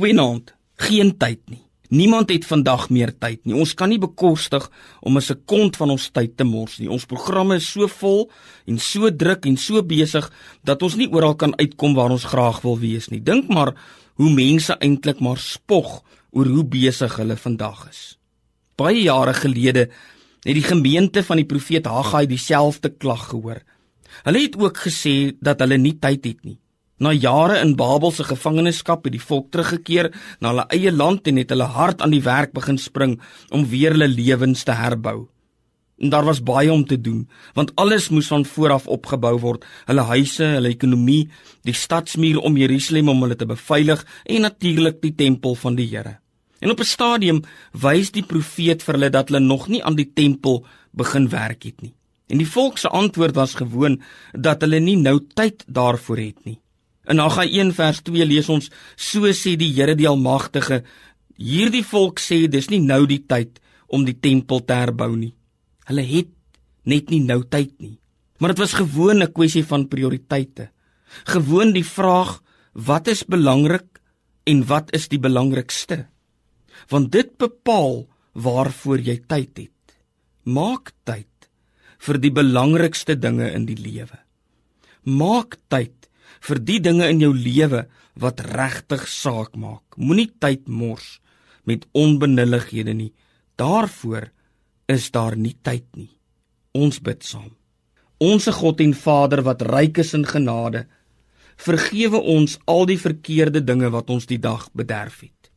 Goeienaand. Geen tyd nie. Niemand het vandag meer tyd nie. Ons kan nie bekostig om 'n sekond van ons tyd te mors nie. Ons programme is so vol en so druk en so besig dat ons nie oral kan uitkom waar ons graag wil wees nie. Dink maar hoe mense eintlik maar spog oor hoe besig hulle vandag is. Baie jare gelede het die gemeente van die profeet Haggai dieselfde klag gehoor. Hulle het ook gesê dat hulle nie tyd het nie. Na jare in Babel se gevangenskap het die volk teruggekeer na hulle eie land en het hulle hard aan die werk begin spring om weer hulle lewens te herbou. En daar was baie om te doen, want alles moes van voor af opgebou word: hulle huise, hulle ekonomie, die stadsmuur om Jerusalem om hulle te beveilig en natuurlik die tempel van die Here. En op 'n stadium wys die profeet vir hulle dat hulle nog nie aan die tempel begin werk het nie. En die volk se antwoord was gewoon dat hulle nie nou tyd daarvoor het nie. In Haggai 1 vers 2 lees ons: So sê die Here die Almagtige: Hierdie volk sê dis nie nou die tyd om die tempel te herbou nie. Hulle het net nie nou tyd nie. Maar dit was gewoon 'n kwessie van prioriteite. Gewoon die vraag: Wat is belangrik en wat is die belangrikste? Want dit bepaal waarvoor jy tyd het. Maak tyd vir die belangrikste dinge in die lewe. Maak tyd vir die dinge in jou lewe wat regtig saak maak. Moenie tyd mors met onbenullighede nie. Daarvoor is daar nie tyd nie. Ons bid saam. Onse God en Vader wat ryk is in genade, vergewe ons al die verkeerde dinge wat ons die dag bederf het.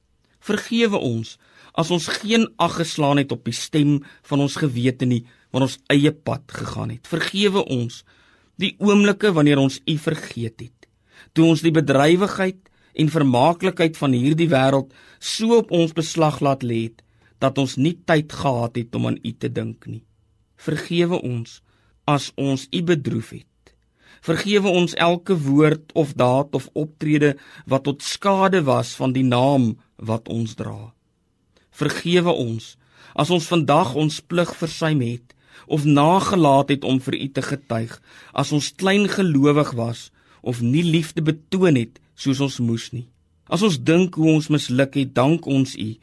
Vergewe ons as ons geen ag geslaan het op die stem van ons gewete nie, want ons eie pad gegaan het. Vergewe ons die oomblikke wanneer ons U vergeet het. Toe ons die bedrywigheid en vermaaklikheid van hierdie wêreld so op ons beslag laat lê het dat ons nie tyd gehad het om aan U te dink nie. Vergewe ons as ons U bedroef het. Vergewe ons elke woord of daad of optrede wat tot skade was van die naam wat ons dra. Vergewe ons as ons vandag ons plig versuim het of nagelaat het om vir u te getuig as ons klein gelowig was of nie liefde betoon het soos ons moes nie. As ons dink hoe ons misluk het, dank ons u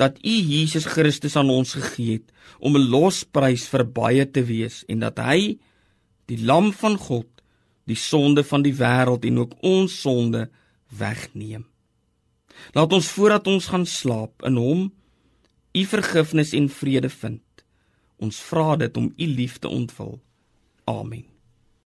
dat u Jesus Christus aan ons gegee het om 'n losprys vir baie te wees en dat hy die lam van God die sonde van die wêreld en ook ons sonde wegneem. Laat ons voordat ons gaan slaap in hom u vergifnis en vrede vind. Ons vra dit om u liefde ontvul. Amen.